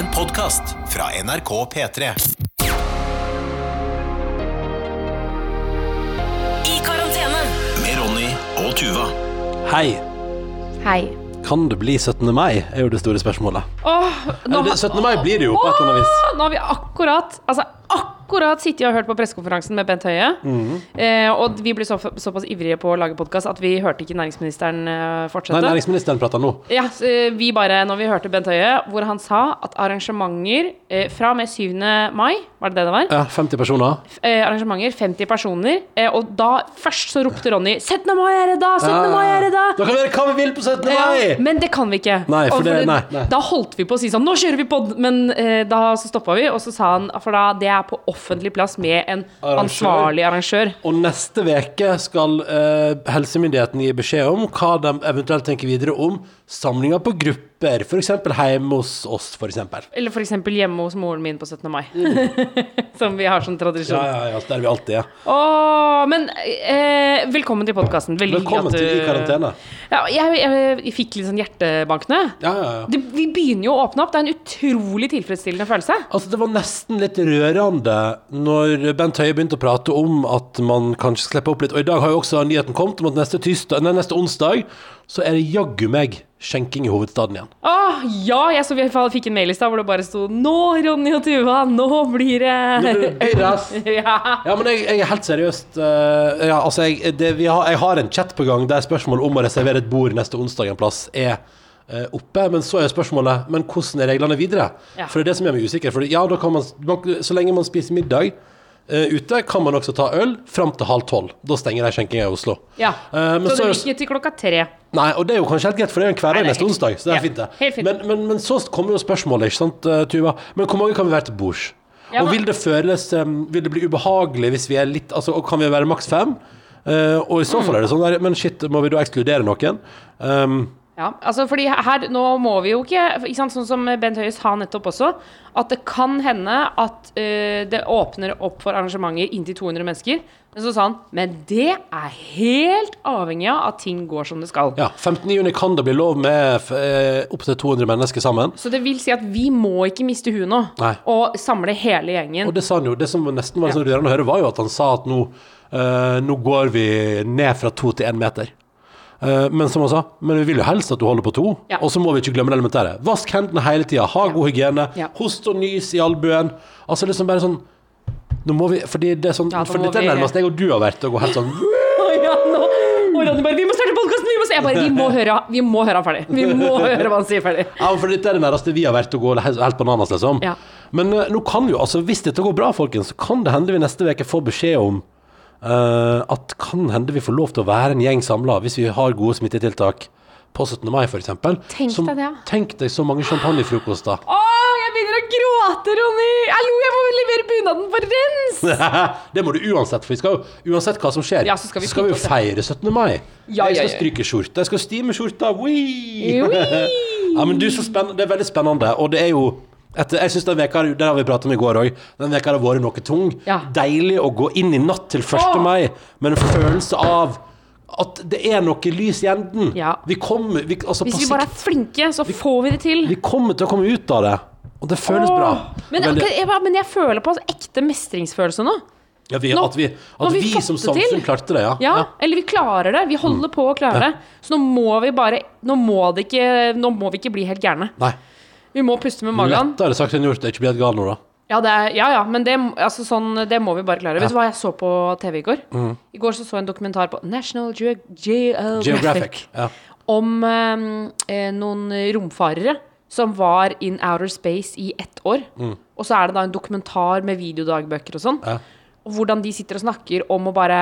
En podkast fra NRK P3. I karantene. Med Ronny og Tuva. Hei, Hei. kan det bli 17. mai, er jo det store spørsmålet. Åh, nå, Eller, det- 17. mai blir det jo på et eller annet vis. Åh, nå har vi akkurat Altså akkurat sittet og hørt på pressekonferansen med Bent Høie. Mm. eh, og vi ble så, såpass ivrige på å lage podkast at vi hørte ikke næringsministeren eh, fortsette. Nei, næringsministeren prater nå. Ja, eh, vi bare, når vi hørte Bent Høie, hvor han sa at arrangementer eh, fra og med 7. mai, var det det det var? Ja, 50 personer. Eh, arrangementer, 50 personer. Eh, og da først så ropte Ronny 17. mai er det da! 17. mai er det Da kan vi gjøre hva vi vil på 17. Ja, mai! men det kan vi ikke. Nei, for for det- nei, nei. Da holdt vi på å si sånn Nå kjører vi pod! Men eh, da så stoppa vi, og så sa han For da det er på offentlig plass med en Arrangør. ansvarlig arrangør. Og neste veke skal uh, helsemyndighetene gi beskjed om hva de eventuelt tenker videre om samlinger på grupper, f.eks. hjemme hos oss, f.eks. Eller f.eks. hjemme hos moren min på 17. mai. Som vi har som tradisjon. Ja, Ja, ja, ja, der vi alltid er. Åh, men eh, velkommen til podkasten. Velkommen hyggelig til I karantene. Ja, jeg, jeg, jeg fikk litt sånn hjertebankende. Ja, ja, ja. Det, vi begynner jo å åpne opp. Det er en utrolig tilfredsstillende følelse. Altså, det var nesten litt rørende når Bent Høie begynte å prate om at man kanskje skal slippe opp litt. Og i dag har jo også nyheten kommet om at neste, tirsdag, nei, neste onsdag så er det jaggu meg skjenking i hovedstaden igjen. Åh, ja, jeg så vi fikk en mail i stad hvor det bare sto 'Nå, Ronny og Tuva, nå blir det Nå blir det høyres. ja. Ja, men jeg, jeg er helt seriøst uh, ja, altså jeg, det, vi har, jeg har en chat på gang der spørsmålet om å reservere et bord neste onsdag en plass er uh, oppe. Men så er spørsmålet Men hvordan er reglene videre? Ja. For det er det som gjør meg usikker. For ja, man, man Så lenge man spiser middag ute, kan man også ta øl fram til halv tolv. Da stenger de skjenkinga i Oslo. ja. uh, men så det er ikke til klokka tre. Nei, og det er jo kanskje helt greit, for det er jo en hverdag er neste onsdag. Så det er ja, fint, det. fint. Men, men, men så kommer jo spørsmålet, ikke sant, eh, Tuva. Men hvor mange kan vi være til bords? Ja, og vil det føles um, Vil det bli ubehagelig hvis vi er litt Altså, kan vi være maks fem? Uh, og i så fall er det sånn der Men shit, må vi da ekskludere noen? Um, Ja, altså fordi her, nå må vi jo ikke, ikke sant, Sånn som Bent Høie sa nettopp også, at det kan hende at uh, det åpner opp for arrangementer inntil 200 mennesker. Men så sa han men det er helt avhengig av at ting går som det skal. ja, 15. juni kan det bli lov med uh, opptil 200 mennesker sammen. Så det vil si at vi må ikke miste huet nå Nei. og samle hele gjengen. Og det sa han jo, det som nesten var sånn rørende å høre, var jo at han sa at nå, uh, nå går vi ned fra to til én meter. Eh, men som han sa, men vi vil jo helst at du holder på to. Ja. Og så må vi ikke glemme det elementære. Vask hendene hele tida, ha god hygiene. Ja. Host og nys i albuen. Altså liksom bare sånn Nå må vi Fordi det er sånn Ja, For dette nærmest jeg og du har vært, og gå helt sånn ja, nå. Og Ronny bare 'Vi må starte podkasten!' Vi må se. Jeg bare 'Vi må høre, vi må høre han ferdig'. Vi må høre hva han sier ferdig. Ja, for dette er det nærmeste vi har vært å gå helt helt bananas, liksom. Ja. Men eh, nå kan jo, altså hvis dette går bra, folkens, så kan det hende vi neste uke får beskjed om eh, at kan hende vi får lov til å være en gjeng samla hvis vi har gode smittetiltak på 17. mai, f.eks. Tenk deg det, ja. Tenk deg så mange champagnefrokoster. Å, jeg begynner å gråte, Ronny! Hallo, jeg må levere bunaden på rens! det må du uansett, for vi skal jo, uansett hva som skjer, Ja, så skal vi jo pynte oss, ja. feire 17. mai. Ja, jeg skal stryke skjorta, jeg skal stime skjorta. Ja, men du, så spennende. Det er veldig spennende, og det er jo etter, jeg synes den veka, Det har vi pratet om i går òg. Den veka har vært noe tung. Ja. Deilig å gå inn i natt til 1. Åh! mai med en følelse av at det er noe lys i enden. Ja. Vi kommer vi, altså, Hvis vi bare er flinke, så får vi det til. vi kommer til å komme ut av det. Og det føles Åh. bra. Men, Veldig- ok, jeg, men jeg føler på ekte mestringsfølelse nå. ja, vi, nå- at vi, at vi vi, som samfunn klarte det, ja. Ja, Eller vi klarer det. Vi holder på å klare det. Så nå må vi bare Nå må, ikke, nå må vi ikke bli helt gærne. Nei. Vi må puste med magen. Lettere sagt enn gjort å ikke blitt gal nå, da. Ja, det er, ja, ja, men det, altså, sånn, det må vi bare klare. Vet du hva jeg så på TV i går? Mm. I går så, så jeg en dokumentar på National Ge Geographic, Geographic. Ja. om eh, eh, noen romfarere som var in outer space i ett år. Og så er det da en dokumentar med videodagbøker og sånn. Ja. Og hvordan de sitter og snakker om å bare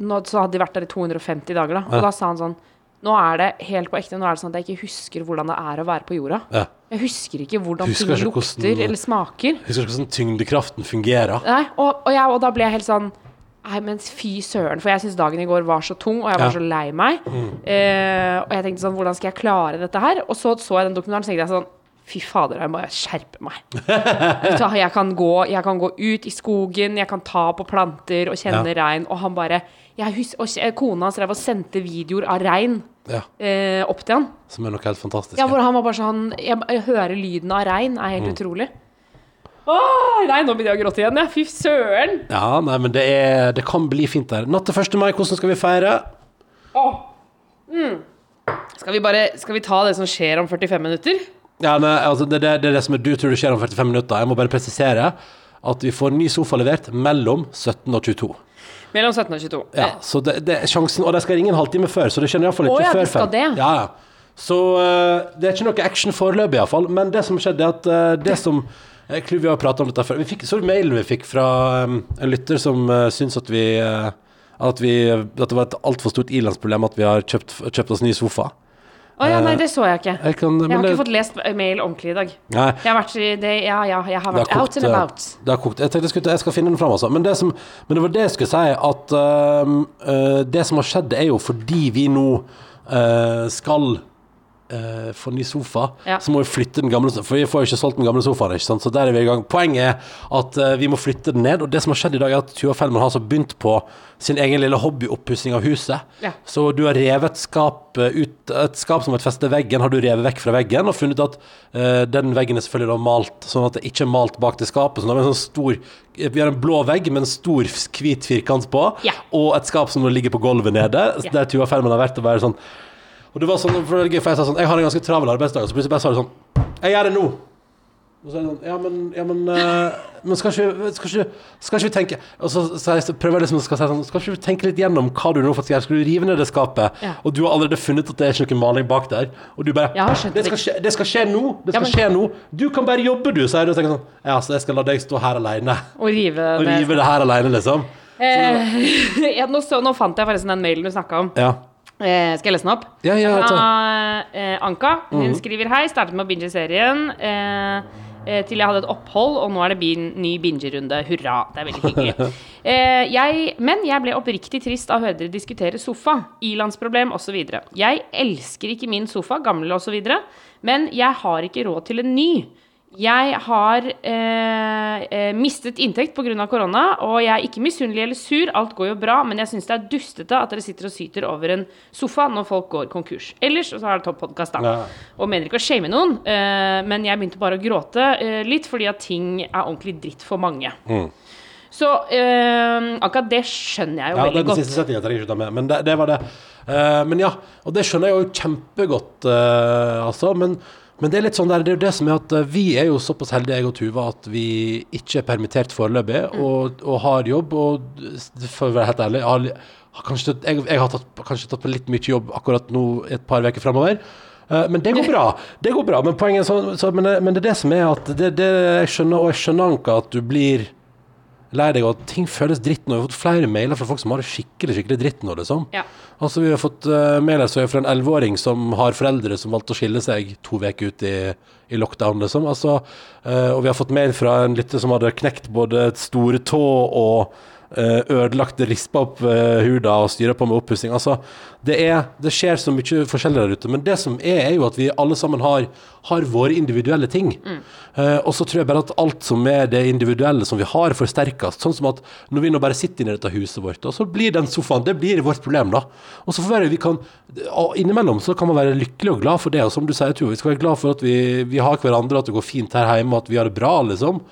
nå, Så hadde de vært der i 250 dager, da. Og da sa han sånn Nå er det helt på ekte, nå er det sånn at jeg ikke husker hvordan det er å være på jorda. Ja. Jeg husker ikke hvordan Husker ting lukter hvordan- eller smaker. Husker ikke hvordan tyngdekraften fungerer? Nei, og, og, jeg, og da ble jeg helt sånn Nei, men fy søren. For jeg syns dagen i går var så tung, og jeg var Ja. så lei meg. Eh, og jeg tenkte sånn Hvordan skal jeg klare dette her? Og så så jeg den dokumentaren, så tenkte jeg sånn Fy fader, jeg må skjerpe meg. Jeg, kan gå, jeg kan gå ut i skogen, jeg kan ta på planter og kjenne Ja. regn. Og han bare jeg hus og Kona hans drev og sendte videoer av regn Ja, eh, opp til han. som er noe helt fantastisk. Ja, hvor han var bare sånn Jeg, jeg hører lyden av regn, er helt utrolig. Åh, nei, nå begynner jeg å gråte igjen, jeg. Fy søren. Ja, nei, men det, er, det kan bli fint der. Natt til 1. mai, hvordan skal vi feire? Åh. Mm. Skal vi bare Skal vi ta det som skjer om 45 minutter? Ja, men altså, det, det, det er det som er, du tror det skjer om 45 minutter. Jeg må bare presisere at vi får ny sofa levert mellom 17 og 22. Mellom 17 og 22. Ja, så det, det er sjansen, og de skal ringe en halvtime før, så det skjønner iallfall ikke oh, ja, før fem. det. Ja, ja. Så uh, det er ikke noe action foreløpig, iallfall. Men det som skjedde, er at uh, det som Jeg tror vi har pratet om dette før. Vi fikk, så mailen vi fikk fra um, en lytter som uh, syns at vi at, vi, at det var et altfor stort ilandsproblem at vi har kjøpt, kjøpt oss ny sofa. Å ja, nei, det så jeg ikke. Jeg, kan, Jeg har det- ikke fått lest mail ordentlig i dag. Nei, Jeg har vært i det, Ja, ja, jeg har vært vært out and eh, about. Det har kokt. Jeg tenkte jeg, skulle, jeg skal finne den fram, altså. Men det, som, men det var det jeg skulle si, at uh, uh, det som har skjedd, er jo fordi vi nå uh, skal øh, få ny sofa, Ja. så må vi flytte den gamle For vi får jo ikke solgt den gamle sofaen, ikke sant? så der er vi i gang. Poenget er at uh, vi må flytte den ned, og det som har skjedd i dag, er at Tuva Fellmann har altså begynt på sin egen lille hobbyoppussing av huset. Ja. Så du har revet et skap øh, ut Et skap som har festet i veggen, har du revet vekk fra veggen og funnet at uh, den veggen er selvfølgelig da malt, sånn at det ikke er malt bak til skapet. Sånn, sånn stor Vi har en blå vegg med en stor hvit firkant på, Ja. og et skap som ligger på gulvet nede, der Tuva Fellmann har vært og bare sånn Og det var sånn, for jeg sa sånn Jeg har en ganske travel arbeidsdag, og så plutselig bare sa du sånn Jeg gjør det nå. Og så er det sånn Ja, men, ja, men, uh, men skal, ikke, skal, ikke, skal ikke vi tenke Og så, så jeg prøver jeg liksom skal si sånn Skal ikke vi tenke litt gjennom hva du nå faktisk gjør? Skal du rive ned det skapet? Ja. Og du har allerede funnet at det er ikke noe maling bak der. Og du bare det, det. skal skje, det skal skje nå! Det Ja, skal men- skje nå! Du kan bare jobbe, du, sier du. Og tenker sånn Ja, så jeg skal la deg stå her alene. Og rive Og rive det her alene, liksom. Eh, ja, nå, så, nå fant jeg forresten den mailen du snakka om. Ja. Eh, skal jeg lese den opp? Ja, ja, eh, Anka. Hun Mhm. skriver hei, startet med å binge serien. Eh, eh, til jeg hadde et opphold, og nå er det bin, ny bingerunde. Hurra. Det er veldig hyggelig. Eh, jeg, men jeg ble oppriktig trist av å høre dere diskutere sofa, ilandsproblem osv. Jeg elsker ikke min sofa, gammel osv., men jeg har ikke råd til en ny. Jeg har eh, eh, mistet inntekt pga. korona, og jeg er ikke misunnelig eller sur. Alt går jo bra, men jeg syns det er dustete at dere sitter og syter over en sofa når folk går konkurs. Ellers så er det topp podkast, da. Ja. Og mener ikke å shame noen, eh, men jeg begynte bare å gråte eh, litt fordi at ting er ordentlig dritt for mange. Så eh, akkurat det skjønner jeg jo Ja, veldig den siste setningen jeg ikke ta med, men det, det var det. Eh, men ja, og det skjønner jeg jo kjempegodt, eh, altså. Men, men det er litt sånn der, det er jo det som er at eh, vi er jo såpass heldige, jeg og Tuva, at vi ikke er permittert foreløpig, Mm. og, og har jobb. Og for å være helt ærlig, jeg har, kanskje, jeg, jeg har tatt, kanskje tatt på litt mye jobb akkurat nå et par uker framover. Eh, Men det går bra. det går bra, Men poenget så, så, men, det- men det er det som er at det, det jeg skjønner, og jeg skjønner Anka, at du blir lei deg, og at ting føles dritt nå. Vi har fått flere mailer fra folk som har det skikkelig skikkelig dritt nå, liksom. Ja. Altså, vi har fått uh, mailer fra en elleveåring som har foreldre som valgte å skille seg to uker ut i, i lockdown, liksom. Altså, uh, og vi har fått mail fra en lytter som hadde knekt både store tå og eh, ødelagt rispa opp uh, huda og styrer på med oppussing. Altså, det, er, det skjer så mye forskjellig der ute. Men det som er, er jo at vi alle sammen har, har våre individuelle ting. Eh, og så tror jeg bare at alt som er det individuelle som vi har, forsterkes. Sånn som at når vi nå bare sitter inne i dette huset vårt, og så blir den sofaen det blir vårt problem, da. Og så får være, vi kan, og innimellom så kan man være lykkelig og glad for det. Og som du sier, Tuva, vi skal være glad for at vi, vi har hverandre, at det går fint her hjemme, at vi har det bra, liksom.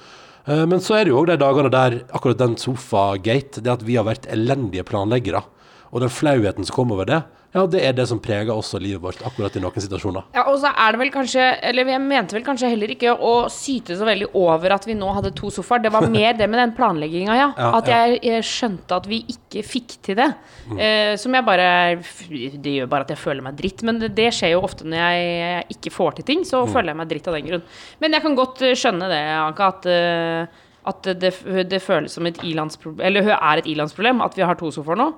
Eh, Men så er det jo òg de dagene der akkurat den sofagate, det at vi har vært elendige planleggere, og den flauheten som kommer over det, ja, det er det som preger også livet vårt akkurat i noen situasjoner. Ja, og så er det vel kanskje Eller jeg mente vel kanskje heller ikke å syte så veldig over at vi nå hadde to sofaer. Det var mer det med den planlegginga, ja. Ja, At jeg, jeg skjønte at vi ikke fikk til det. Eh, som jeg bare Det gjør bare at jeg føler meg dritt. Men det, det skjer jo ofte når jeg ikke får til ting. Så føler jeg meg dritt av den grunn. Men jeg kan godt skjønne det, Anka, at eh, at det, det føles som et ilandsproblem Eller er et ilandsproblem at vi har to sofaer nå.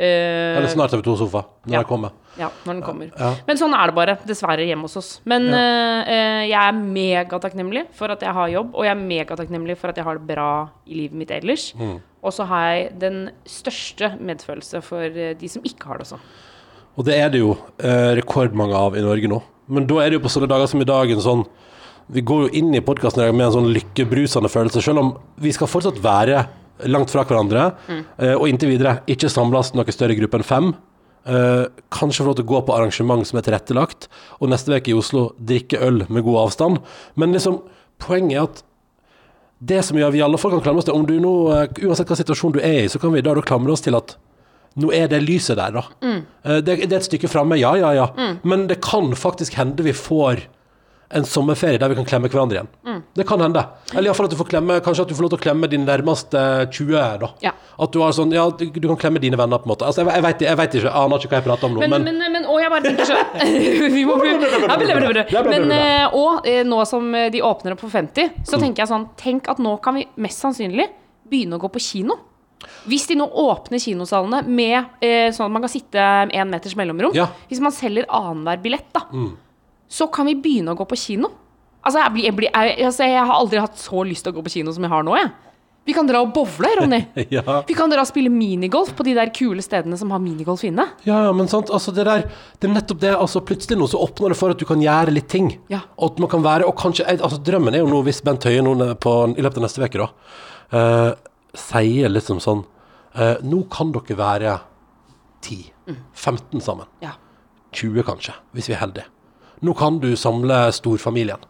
Eh, Eller snart har vi to sofa, når Ja. de kommer. ja, når den kommer. Ja. Men sånn er det bare, dessverre, hjemme hos oss. Men ja. uh, jeg er megatakknemlig for at jeg har jobb, og jeg er megatakknemlig for at jeg har det bra i livet mitt ellers. Mm. Og så har jeg den største medfølelse for de som ikke har det sånn. Og det er det jo uh, rekordmange av i Norge nå. Men da er det jo på sånne dager som i dag en sånn Vi går jo inn i podkasten med en sånn lykkebrusende følelse, selv om vi skal fortsatt være langt fra hverandre. Mm. og inntil videre ikke samles noe større gruppe enn fem. Uh, kanskje få lov til å gå på arrangement som er tilrettelagt, og neste uke i Oslo drikke øl med god avstand. Men liksom, poenget er at det som gjør vi alle folk kan klamre oss til, om du nå, uh, uansett hva situasjon du er i, så kan vi da, klamre oss til at nå er det lyset der, da. Eh, Det, det er et stykke framme, ja, ja, ja. Men det kan faktisk hende vi får en sommerferie der vi kan klemme hverandre igjen. Det kan hende. Eller iallfall at du får klemme Kanskje at du får lov til å klemme dine nærmeste 20, da. Ja. At du har sånn Ja, du, kan klemme dine venner, på en måte. Altså, jeg, jeg, vet, jeg vet ikke, jeg aner ikke hva jeg prater om nå, Men, men, men, men, og jeg bare tenker så Vi må Ja. Men eh, og eh, nå som eh, de åpner opp for 50, så Mm. tenker jeg sånn Tenk at nå kan vi mest sannsynlig begynne å gå på kino. Hvis de nå åpner kinosalene med sånn at man kan sitte én meters mellomrom. Mm. Hvis man selger annenhver billett, da, så kan vi begynne å gå på kino. Altså jeg, blir, jeg, blir, jeg, altså, jeg har aldri hatt så lyst til å gå på kino som jeg har nå. Jeg. Vi kan dra og bowle, Ronny. ja. Vi kan dra og spille minigolf på de der kule stedene som har minigolf inne. Ja, ja, men sant, altså det der Det er nettopp det, altså plutselig nå så åpner det for at du kan gjøre litt ting. Ja. Og at man kan være Og kanskje Altså drømmen er jo nå, hvis Bent Høie nå på, i løpet av neste uke, da, uh, sier liksom sånn uh, Nå kan dere være 10, 15 sammen. Ja. 20 kanskje, hvis vi er heldige. Nå kan du samle storfamilien,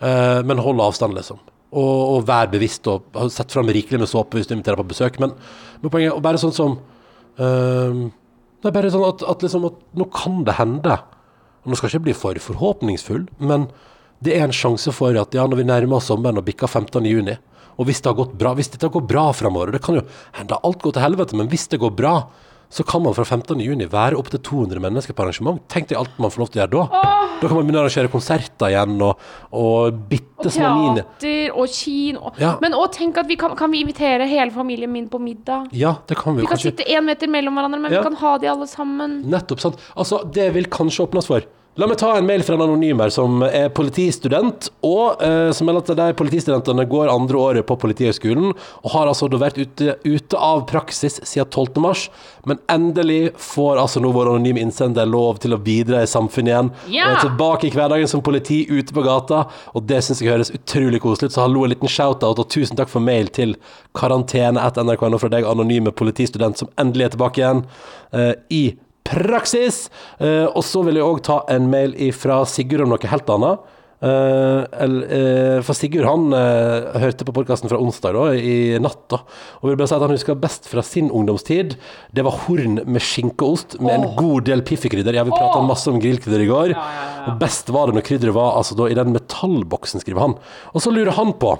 eh, men hold avstand, liksom. Og, og vær bevisst og sett fram rikelig med såpe hvis du inviterer på besøk. Men, men poenget er bare sånn som eh, Det er bare sånn at, at, liksom, at nå kan det hende. Nå skal ikke bli for forhåpningsfull, men det er en sjanse for at ja, når vi nærmer oss sommeren og bikker 15. juni, og hvis det har gått bra, hvis dette går bra fremover, og det kan jo hende alt går til helvete, men hvis det går bra, så kan man fra 15. juni være opp til 200 mennesker på arrangement. Tenk deg alt man får lov til å gjøre da. Da kan man begynne å arrangere konserter igjen, og, og bitte små mini... Teater og kino. Ja. Men òg tenk at vi kan, kan vi invitere hele familien min på middag. Ja, det kan vi Vi kan kanskje. sitte én meter mellom hverandre, men Ja. vi kan ha de alle sammen. Nettopp, sant. Altså, det vil kanskje åpnes for. La meg ta en mail fra en anonym her som er politistudent, og eh, som melder at de politistudentene går andre året på Politihøgskolen, og har altså vært ute, ute av praksis siden 12. mars, men endelig får altså nå vår anonyme innsender lov til å bidra i samfunnet igjen. Ja! Og er tilbake i hverdagen som politi ute på gata, og det syns jeg høres utrolig koselig ut. Så hallo, en liten shout-out, og tusen takk for mail til karantene.nrk.no fra deg, anonyme politistudent, som endelig er tilbake igjen eh, i praksis. Eh, og så vil jeg òg ta en mail fra Sigurd om noe helt annet. Uh, eh, for Sigurd han uh, hørte på podkasten fra onsdag da, i natt. da Og vil bare si at han husker best fra sin ungdomstid. Det var horn med skinkeost med en god del piffikrydder. Ja, vi prata masse om grillkrydder i går. Og best var det når krydderet var altså, da, i den metallboksen, skriver han. Og så lurer han på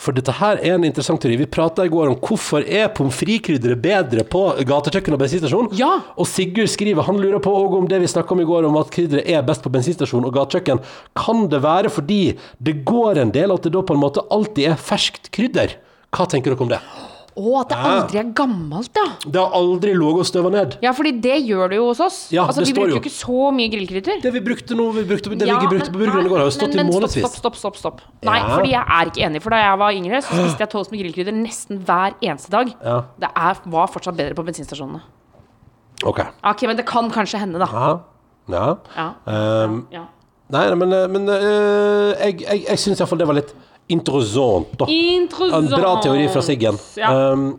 for dette her er en interessant teori. Vi prata i går om hvorfor er pommes frites-krydderet bedre på gatekjøkken og bensinstasjon. Ja. Og Sigurd skriver han lurer på om det vi snakka om i går, om at krydderet er best på bensinstasjon og gatekjøkken. Kan det være fordi det går en del at det da på en måte alltid er ferskt krydder? Hva tenker dere om det? Å, at det aldri er gammelt, ja. Det har aldri ligget og støva ned. Ja, fordi det gjør det jo hos oss. Ja, altså, det vi står bruker jo. ikke så mye grillkrydder. Det vi brukte nå, vi brukte, det Ja, vi brukte på men- burgeren i går, har jo stått men- i månedsvis. Stopp, stopp, stopp. stopp, Ja. Nei, fordi jeg er ikke enig. For da jeg var yngre, så spiste jeg toast med grillkrydder nesten hver eneste dag. Ja. Det er, var fortsatt bedre på bensinstasjonene. Ok. Ok, men det kan kanskje hende, da. Ja. ja. Um, ja. Nei, men, men øh, jeg, jeg, jeg syns iallfall det var litt interessant, da. Interessant. En bra teori fra Siggen. Ja. Um,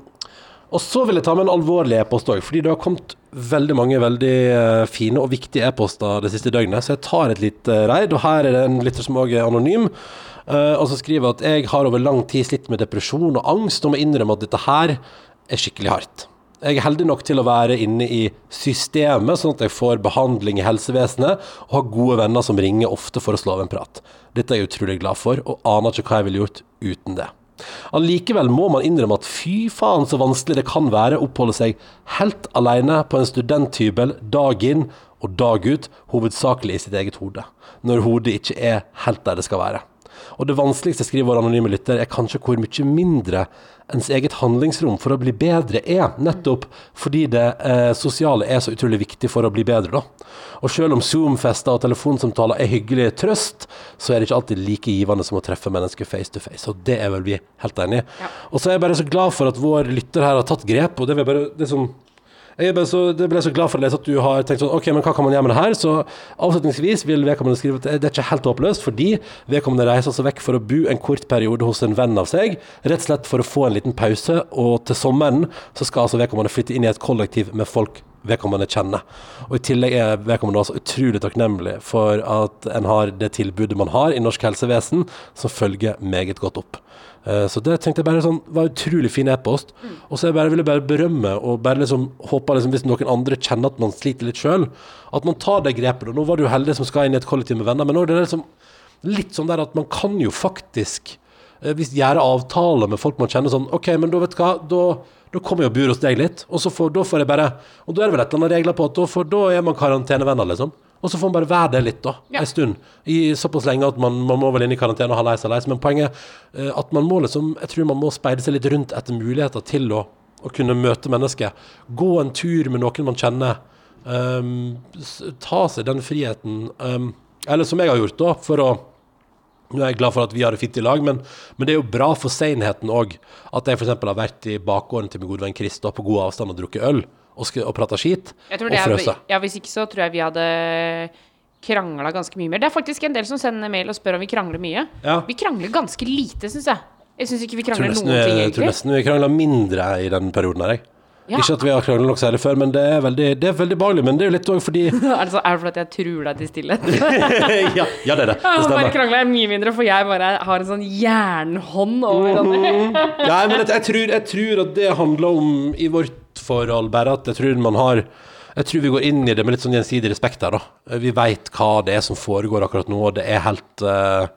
og så vil jeg ta med en alvorlig e-post òg, fordi det har kommet veldig mange veldig eh, fine og viktige e-poster det siste døgnet, så jeg tar et lite reid. Og her er det en lytter som òg er anonym, uh, og som skriver at jeg har over lang tid slitt med depresjon og angst, og må innrømme at dette her er skikkelig hardt. Jeg er heldig nok til å være inne i systemet, sånn at jeg får behandling i helsevesenet, og har gode venner som ringer ofte for å slå av en prat. Dette er jeg utrolig glad for, og aner ikke hva jeg ville gjort uten det. Allikevel må man innrømme at fy faen så vanskelig det kan være å oppholde seg helt alene på en studenthybel dag inn og dag ut, hovedsakelig i sitt eget hode, når hodet ikke er helt der det skal være. Og det vanskeligste, skriver vår anonyme lytter, er kanskje hvor mye mindre ens eget handlingsrom for å bli bedre er, nettopp fordi det eh, sosiale er så utrolig viktig for å bli bedre, da. Og selv om Zoom-fester og telefonsamtaler er hyggelig trøst, så er det ikke alltid like givende som å treffe mennesker face to face, og det er vel vi helt enig i. Ja. Og så er jeg bare så glad for at vår lytter her har tatt grep, og det vil bare det som jeg ble så, jeg ble så glad for å lese at du har tenkt sånn Ok, men hva kan man gjøre med det her? Så avslutningsvis vil vedkommende skrive at det er ikke helt håpløst, fordi vedkommende reiser altså vekk for å bo en kort periode hos en venn av seg, rett og slett for å få en liten pause, og til sommeren så skal altså vedkommende flytte inn i et kollektiv med folk vedkommende kjenner. Og i tillegg er vedkommende også utrolig takknemlig for at en har det tilbudet man har i norsk helsevesen, som følger meget godt opp. Eh, Så det tenkte jeg bare sånn, var utrolig fin e-post. Og så jeg bare ville bare berømme og bare liksom håpe liksom, hvis noen andre kjenner at man sliter litt sjøl, at man tar det grepet. Og nå var du heldig som skal inn i et kollektiv med venner, men nå er det liksom litt sånn der at man kan jo faktisk eh, hvis gjøre avtaler med folk man kjenner sånn OK, men da vet du hva, da, da kommer jeg og bor hos deg litt, og så får, da får jeg bare Og da er det vel et eller annet regler på at da, får, da er man karantenevenner, liksom. Og så får man bare være det litt, da. Ja. En stund. I såpass lenge at man, man må vel inn i karantene og ha leis og leis. Men poenget er at man må liksom Jeg tror man må speide seg litt rundt etter muligheter til å, å kunne møte mennesker. Gå en tur med noen man kjenner. Um, ta seg den friheten. Um, eller som jeg har gjort, da, for å nå er jeg glad for at vi har det fint i lag, men, men det er jo bra for senheten òg. At jeg f.eks. har vært i bakgården til min gode venn Chris da, på god avstand og drukket øl og, og prata skit. Og er, ja, hvis ikke så tror jeg vi hadde krangla ganske mye mer. Det er faktisk en del som sender mail og spør om vi krangler mye. Ja. Vi krangler ganske lite, syns jeg. Jeg syns ikke vi krangler nesten, noen ting, egentlig. jeg, tror nesten vi krangla mindre i den perioden her, jeg. Ja. Ikke at vi har krangla nok særlig før, men det er veldig, det er veldig behagelig. Men det er jo litt òg fordi er, det er fordi jeg truer deg til stillhet? ja, ja, det er det. Det Ja, bare stemmer. krangler jeg mye mindre, for jeg bare har en sånn jernhånd over Mhm. hverandre. Nei, men jeg, jeg, tror, jeg tror at det handler om i vårt forhold bare at jeg tror man har Jeg tror vi går inn i det med litt sånn gjensidig respekt her, da. Vi veit hva det er som foregår akkurat nå, og det er helt uh,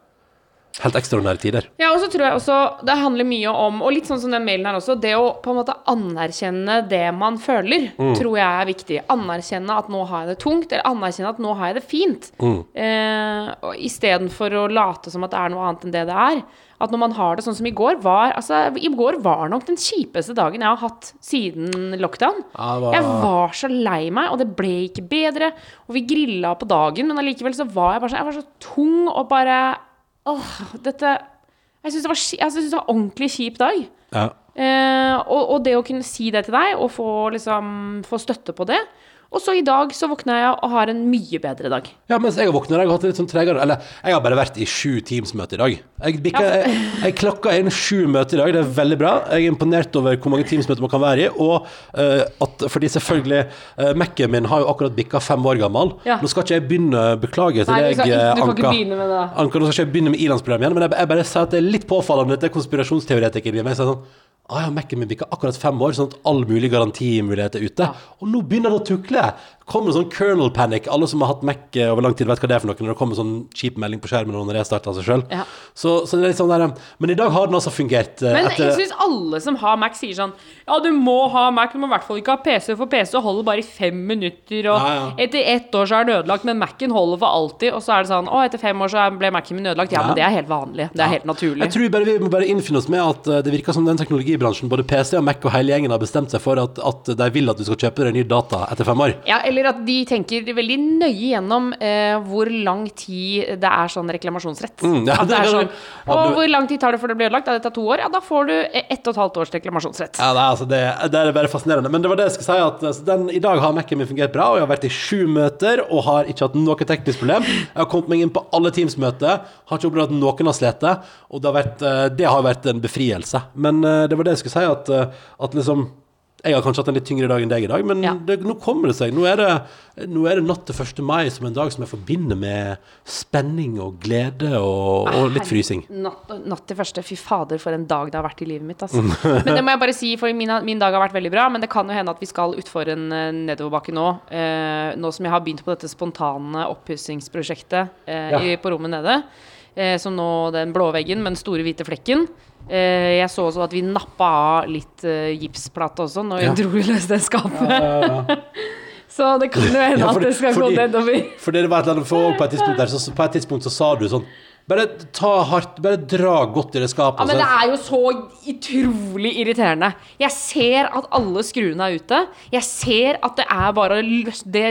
Helt ekstraordinære tider. Ja, og så tror jeg også det handler mye om, og litt sånn som den mailen her også, det å på en måte anerkjenne det man føler, Mm. tror jeg er viktig. Anerkjenne at nå har jeg det tungt, eller anerkjenne at nå har jeg det fint. Mm. Eh, Istedenfor å late som at det er noe annet enn det det er. At når man har det sånn som i går var Altså, i går var nok den kjipeste dagen jeg har hatt siden lockdown. Jeg var så lei meg, og det ble ikke bedre. Og vi grilla på dagen, men allikevel så var jeg bare så, jeg var så tung og bare Åh, dette Jeg syns det, var en jeg synes det var ordentlig kjip dag. Ja. Eh, og, og det å kunne si det til deg, og få, liksom, få støtte på det Og så i dag så våkna jeg og har en mye bedre dag. ja, mens jeg har våkna jeg har hatt det litt sånn tregere Eller, jeg har bare vært i sju Teams-møter i dag. Jeg, bikka, jeg, jeg klokka inn sju møter i dag, det er veldig bra. Jeg er imponert over hvor mange Teams-møter man kan være i. Og uh, at fordi selvfølgelig uh, Mac-en min har jo akkurat bikka fem år gammel. Ja. Nå skal ikke jeg begynne Beklager til Nei, du deg, Anka. begynne med det. Anka, nå skal ikke jeg begynne med ilandsprogram igjen, men jeg, jeg bare sier at det er litt påfallende. Dette er konspirasjonsteoretikeren i meg. Så sånn, Ah, ja, Mac-en min bikka akkurat fem år, sånn at all mulig garantimulighet er ute. Og nå begynner det å tukle! Kommer det sånn kernel panic. Alle som har hatt Mac eh, over lang tid, vet hva det er for noe. Når det kommer sånn kjip melding på skjermen når den restarter seg sjøl. Ja. Så, så det er litt sånn der Men i dag har den altså fungert. eh, Men etter, jeg syns alle som har Mac, sier sånn Ja, du må ha Mac, du må i hvert fall ikke ha PC, for PC holder bare i fem minutter, og Ja, ja. etter ett år så er den ødelagt, men Mac-en holder for alltid, og så er det sånn Å, etter fem år så ble Mac-en min ødelagt. Ja, Ja. men det er helt vanlig. Det er helt naturlig. Jeg tror bare vi må bare innfinne oss med at eh, det virker som den teknologibransjen, både PC og Mac og hele gjengen, har bestemt seg for at, at de vil at du skal kjøpe deg ny data etter fem år. Ja, eller at de tenker veldig nøye gjennom eh, hvor lang tid det er sånn reklamasjonsrett. Mm, ja, det det er sånn, og hvor lang tid tar det før det blir ødelagt? Ja, det tar to år. Ja, da får du ett og et halvt års reklamasjonsrett. Ja, det, er, altså, det, det er bare fascinerende. Men det var det jeg skulle si, at altså, den, i dag har Mac-en min fungert bra, og jeg har vært i sju møter og har ikke hatt noe teknisk problem. Jeg har kommet meg inn på alle Teams-møter, har ikke opplevd at noen har slitt, og det har, vært, eh, det har vært en befrielse. Men eh, det var det jeg skulle si, at, eh, at liksom jeg har kanskje hatt en litt tyngre dag enn deg i dag, men Ja. det, nå kommer det seg. Nå er det, nå er det natt til 1. mai som en dag som jeg forbinder med spenning og glede og, og litt frysing. Natt, natt til 1. Fy fader, for en dag det har vært i livet mitt. Altså. Men det må jeg bare si, for min, min dag har vært veldig bra. Men det kan jo hende at vi skal utfor en eh, nedoverbakke nå. Eh, nå som jeg har begynt på dette spontane oppussingsprosjektet eh, Ja. på rommet nede. Eh, som nå den blå veggen med den store hvite flekken. Eh, jeg så også at vi nappa av litt eh, gipsplate også når vi Ja. dro løs det skapet. Så det kan jo hende Ja, at det skal fordi- gå nedover. For det var et eller annet, for på et tidspunkt der, så, på et tidspunkt så sa du sånn Bare ta hardt, bare dra godt i det skapet. Ja, men det er jo så utrolig irriterende. Jeg ser at alle skruene er ute. Jeg ser at det er bare løs det,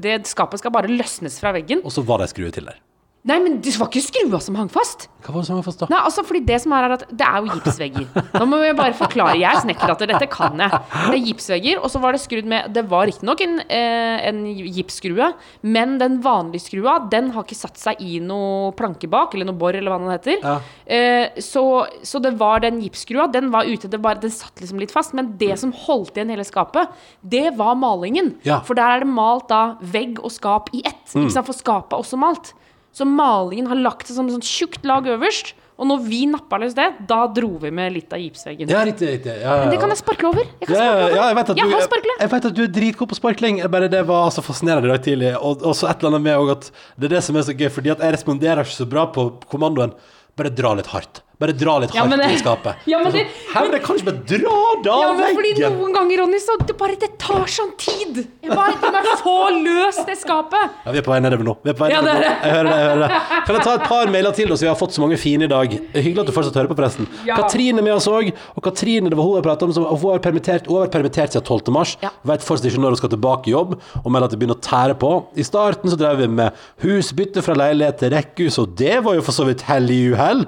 det skapet skal bare løsnes fra veggen. Og så var det ei skrue til der. Nei, men det var ikke skrua som hang fast. Hva var det som hang fast da? Nei, altså fordi det som er, er at det er jo gipsvegger. Nå må jeg bare forklare. Jeg er snekkerdatter, dette kan jeg. Det er gipsvegger, og så var det skrudd med Det var riktignok en, eh, en gipsskrue, men den vanlige skrua, den har ikke satt seg i noe planke bak, eller noe bor, eller hva den heter. Ja. Eh, så, så det var den gipsskrua, den var ute, det var, den satt liksom litt fast. Men det som holdt igjen hele skapet, det var malingen. Ja. Mm. For der er det malt da vegg og skap i ett. Ikke sant? For skapet er også malt. Så malingen har lagt seg som et sånt tjukt lag øverst. Og når vi nappa løs det, da dro vi med litt av gipsveggen. Ja, riktig, riktig. Ja, ja, Men det kan jeg sparkle over. Jeg kan Ja, sparkle over. ja, jeg vet at du, har sparkle. jeg vet at du er dritgod på sparkling. Bare det var altså fascinerende i dag tidlig. Og og så et eller annet med at det er det som er så gøy, fordi at jeg responderer ikke så bra på kommandoen. Bare dra litt hardt. Bare dra litt hardt ja, i skapet. Ja, men det- Hæ, men jeg kan ikke bare dra det Ja, men fordi noen ganger, Ronny, så det bare Det tar sånn tid. Jeg bare, det få løs det skapet. Ja, vi er på vei nedover nå. Vi er på vei Ja, nedover det nå. det. Jeg hører det, jeg hører det. Kan jeg ta et par mailer til, da, så vi har fått så mange fine i dag? Hyggelig at du fortsatt hører på, forresten. Ja. Katrine er med oss òg. Og Katrine, det var hun jeg pratet om, som, hun har permittert, hun har vært permittert siden 12. mars. Ja. Vet fortsatt ikke når hun skal tilbake i jobb, og melder at det begynner å tære på. I starten så drev vi med husbytte fra leilighet til rekkehus, og det var jo for så vidt hell i uhell.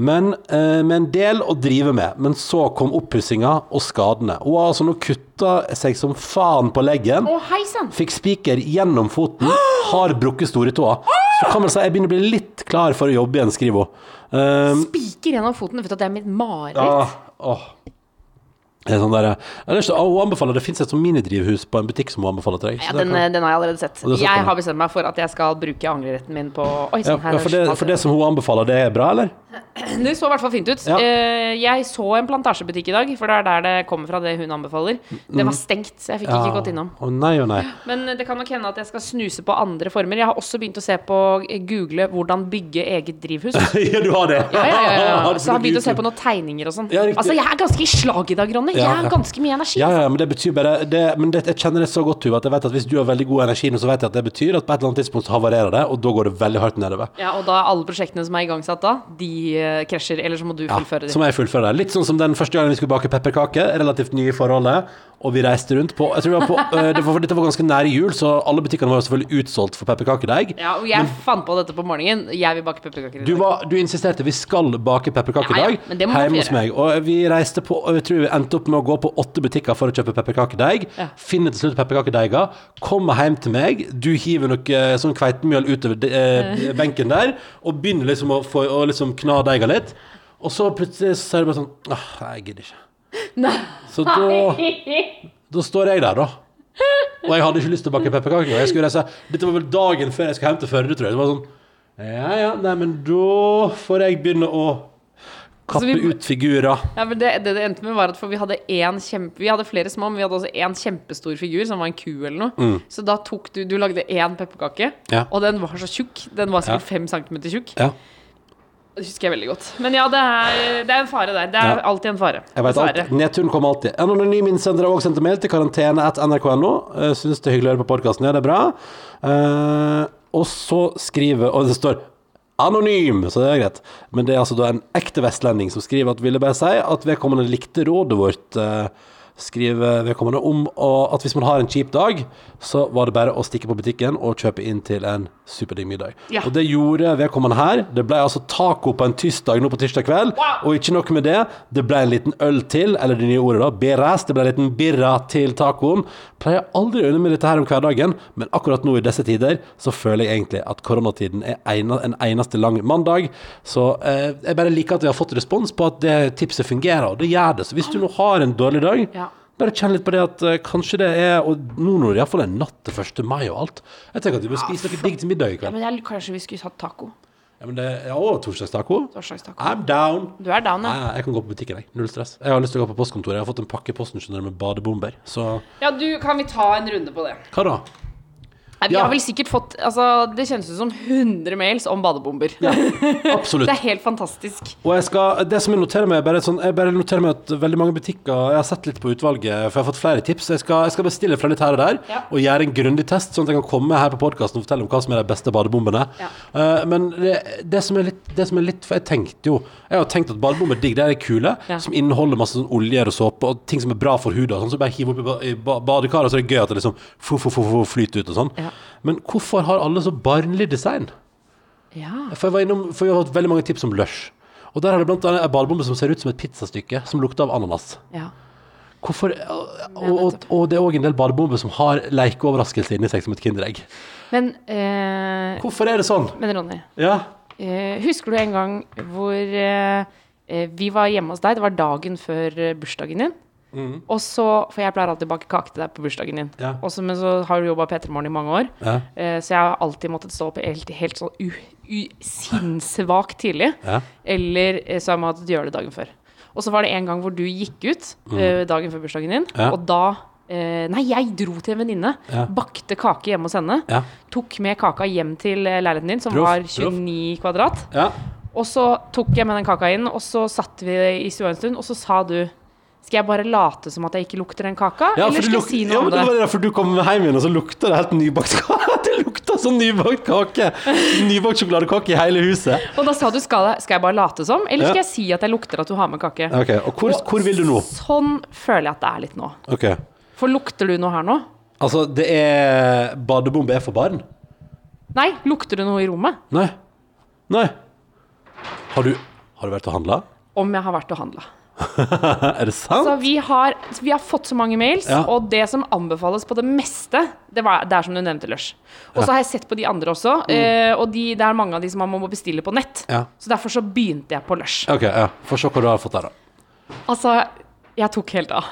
Men eh, med en del å drive med. Men så kom oppussinga og skadene. Hun har altså nå kutta seg som faen på leggen. Hei. Fikk spiker gjennom foten, har brukket stortåa. Så kan man si jeg begynner å bli litt klar for å jobbe igjen, skriver hun. Um, Spiker gjennom foten. Vet du at det er mitt mareritt? ja, åh. Sånn der, jeg lyst til å Det fins et sånn minidrivhus på en butikk som hun anbefaler til deg. Ja, den, den har jeg allerede sett. Jeg har bestemt meg for at jeg skal bruke angreretten min på Oi ja, her ja, for, det, for det som hun anbefaler, det er bra, eller? Det så i hvert fall fint ut. Ja. Eh, jeg så en plantasjebutikk i dag, for det er der det kommer fra, det hun anbefaler. Det var stengt, så jeg fikk ikke gått innom. Oh, nei oh, nei. Men det kan nok hende at jeg skal snuse på andre former. Jeg har også begynt å se på eh, google hvordan bygge eget drivhus. ja, du har det? Ja, ja, ja, ja. Så jeg har begynt å se på noen tegninger og sånn. Ja, altså, jeg er ganske i slag i dag, Ronny. Jeg Ja, har ganske mye energi. Ja, ja, men det betyr bare det, Men det, jeg kjenner det så godt, Tuva, at jeg vet at hvis du har veldig god energi nå, så vet jeg at det betyr at på et eller annet tidspunkt så havarerer det, og da går det veldig hardt nedover. Ja, og da alle prosjektene som er igangsatt da, de eh, krasjer. Eller så må du Ja, fullføre så dem. må jeg fullføre det. Litt sånn som den første gangen vi skulle bake pepperkaker, relativt nye i forholdet, og vi reiste rundt på Jeg tror vi var på øh, det var, Dette var ganske nær jul, så alle butikkene var selvfølgelig utsolgt for pepperkakedeig. Ja, og jeg fant på dette på morgenen. Jeg vil bake pepperkaker i Du, dag. var, du insisterte vi skal bake pepperkakedeig Ja, ja, men hjemme hos meg. Og vi reiste på Jeg tror vi endte opp med å gå på åtte butikker for å kjøpe pepperkakedeig. Ja. Finne til slutt pepperkakedeiga. Kommer hjem til meg. Du hiver noe sånn kveitemjøl utover de, eh, benken der, og begynner liksom å, få, å liksom kna deiga litt. Og så plutselig så er det bare sånn Åh, jeg gidder ikke. Nei. Så da Da står jeg der, da. Og jeg hadde ikke lyst til å bake pepperkaker. Dette var vel dagen før jeg skulle hjem til Førde, tror jeg. Det var sånn Ja ja, nei, men da får jeg begynne å kappe vi- ut figurer. Ja, men det, det det endte med var at for vi hadde en kjempe Vi hadde flere små, men vi hadde også en kjempestor figur som var en ku eller noe. Så da tok du Du lagde én pepperkake, Mm. Ja. og den var så tjukk. Den var sikkert Ja. fem centimeter tjukk. Ja. Det husker jeg veldig godt. Men ja, det er, det er en fare der. Det er Ja. alltid en fare. Jeg vet alt. Nedturen kommer alltid. En anonym innsender har også sendt mail til karantene.nrk.no. Uh, Syns det er hyggelig å høre på podkasten. Ja, det er bra. Uh, og så skriver Og det står anonym, så det er greit. Men det er altså da en ekte vestlending som skriver at ville bare si at vedkommende likte rådet vårt. eh, skriver vedkommende om at hvis man har en kjip dag, så var det bare å stikke på butikken og kjøpe inn til en superdigg middag. Ja. Og det gjorde vedkommende her. Det ble altså taco på en tirsdag nå på tirsdag kveld. Wow. Og ikke nok med det, det ble en liten øl til, eller det nye ordet da, beres. Det ble en liten birra til tacoen. Pleier aldri å unne med dette her om hverdagen, men akkurat nå i disse tider så føler jeg egentlig at koronatiden er en eneste lang mandag. Så eh, jeg bare liker at vi har fått respons på at det tipset fungerer, og det gjør det. Så hvis du nå har en dårlig dag, Ja. Bare kjenn litt på det at eh, kanskje det er Og nå når det iallfall er natt til 1. mai og alt. Jeg tenker at vi bør spise noe digg til middag i Ja, kveld. men jeg, kanskje vi skulle hatt taco. Ja, men det ja, Og torsdagstaco? Torsdagstaco. I'm down. Du er down, ja. nei, jeg kan gå på butikken, jeg. Null stress. Jeg har lyst til å gå på postkontoret. Jeg har fått en pakke i posten skjønner du, med badebomber. Så Ja, du, kan vi ta en runde på det? hva da? Nei, vi Ja. har vel sikkert fått Altså, det kjennes ut som 100 mails om badebomber. Ja, absolutt. Det er helt fantastisk. Og jeg skal, det som jeg noterer meg, bare sånn, jeg bare noterer meg at veldig mange butikker Jeg har sett litt på utvalget, for jeg har fått flere tips. Jeg skal, jeg skal bestille fra litt her og der, Ja. og gjøre en grundig test, sånn at jeg kan komme her på podkasten og fortelle om hva som er de beste badebombene. Ja. Uh, men det, det, som litt, det som er litt For jeg tenkte jo Jeg har tenkt at badebomber er digg. Det er kule, Ja. som inneholder masse sånn oljer og såpe, og ting som er bra for huden. Sånn, så bare hiver oppi badekaret, så er det gøy at det liksom flyter ut og sånn. Ja. Men hvorfor har alle så barnlig design? Ja. For jeg var innom, for vi har fått veldig mange tips om Lush. Og der har det blant annet en ballbombe som ser ut som et pizzastykke, som lukter av ananas. ja. Hvorfor Og, og, og det er òg en del ballbomber som har lekeoverraskelse inni seg som et Kinderegg. Men, eh, Hvorfor er det sånn? men Ronny, Ja. eh, husker du en gang hvor eh, eh, vi var hjemme hos deg? Det var dagen før eh, bursdagen din. Og så, For jeg pleier alltid å bake kake til deg på bursdagen din. Ja. Også, men så har du jobba P3 Morgen i mange år, Ja. eh, så jeg har alltid måttet stå opp helt, helt sånn sinnssvakt tidlig. Ja. Eller eh, så har jeg måttet gjøre det dagen før. Og så var det en gang hvor du gikk ut eh, dagen før bursdagen din, Mm. Og da eh, Nei, jeg dro til en venninne. Bakte kake hjemme hos henne. Tok med kaka hjem til leiligheten din, som Proff, var proff. 29 kvadrat. ja. Og så tok jeg med den kaka inn, og så satt vi i stua en stund, og så sa du Skal jeg bare late som at jeg ikke lukter den kaka, Ja, eller skal jeg si noe ja, om men det det? var derfor du kom hjem igjen, og så lukta det helt nybakt kake. Det lukta sånn nybakt kake! Nybakt sjokoladekake i hele huset. Og da sa du skal jeg, skal jeg bare late som, eller Ja. skal jeg si at jeg lukter at du har med kake? Ok, Og hvor, hvor vil du nå? Sånn føler jeg at det er litt nå. Ok, For lukter du noe her nå? Altså, det er Badebombe er for barn? Nei, lukter du noe i rommet? Nei. Nei. Har du, har du vært og handla? Om jeg har vært og handla. Er det sant? Altså, vi har, vi har fått så mange mails, Ja. og det som anbefales på det meste, det, var, det er som du nevnte, Lush. Og så har jeg sett på de andre også, eh, og de, det er mange av de som man må bestille på nett. Mm. Ja. Så derfor så begynte jeg på Lush. Ok, ja. Få se hva du har fått der, da. Altså, jeg tok helt av.